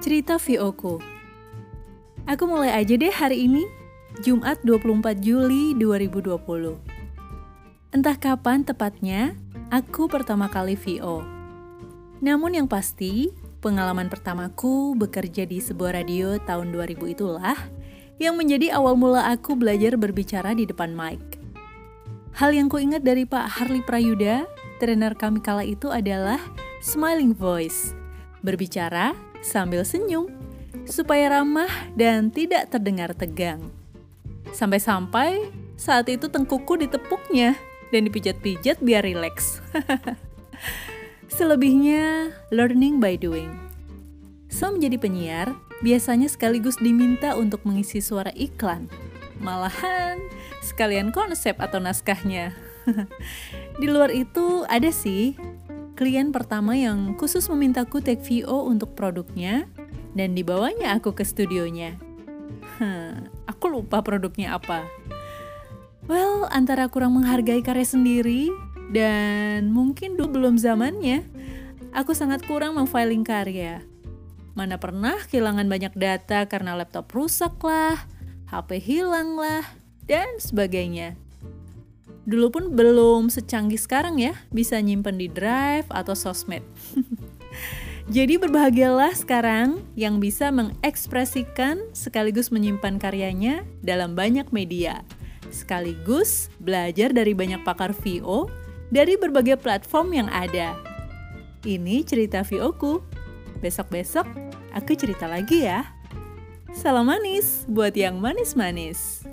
Cerita VO-ku Aku mulai aja deh hari ini, Jumat 24 Juli 2020. Entah kapan tepatnya, aku pertama kali VO. Namun yang pasti, pengalaman pertamaku bekerja di sebuah radio tahun 2000 itulah yang menjadi awal mula aku belajar berbicara di depan mic. Hal yang kuingat dari Pak Harley Prayuda, trainer kami kala itu adalah smiling voice. Berbicara sambil senyum, supaya ramah dan tidak terdengar tegang. Sampai-sampai saat itu tengkuku ditepuknya dan dipijat-pijat biar rileks. Selebihnya, learning by doing. So, menjadi penyiar, biasanya sekaligus diminta untuk mengisi suara iklan. Malahan, sekalian konsep atau naskahnya. Di luar itu, ada sih klien pertama yang khusus memintaku take VO untuk produknya dan dibawanya aku ke studionya. Hmm, aku lupa produknya apa. Well, antara kurang menghargai karya sendiri dan mungkin dulu belum zamannya, aku sangat kurang memfiling karya. Mana pernah kehilangan banyak data karena laptop rusak lah, HP hilang lah, dan sebagainya. Dulu pun belum secanggih sekarang ya, bisa nyimpen di drive atau sosmed. Jadi berbahagialah sekarang yang bisa mengekspresikan sekaligus menyimpan karyanya dalam banyak media. Sekaligus belajar dari banyak pakar VO dari berbagai platform yang ada. Ini cerita VO-ku. Besok-besok aku cerita lagi ya. Salam manis buat yang manis-manis.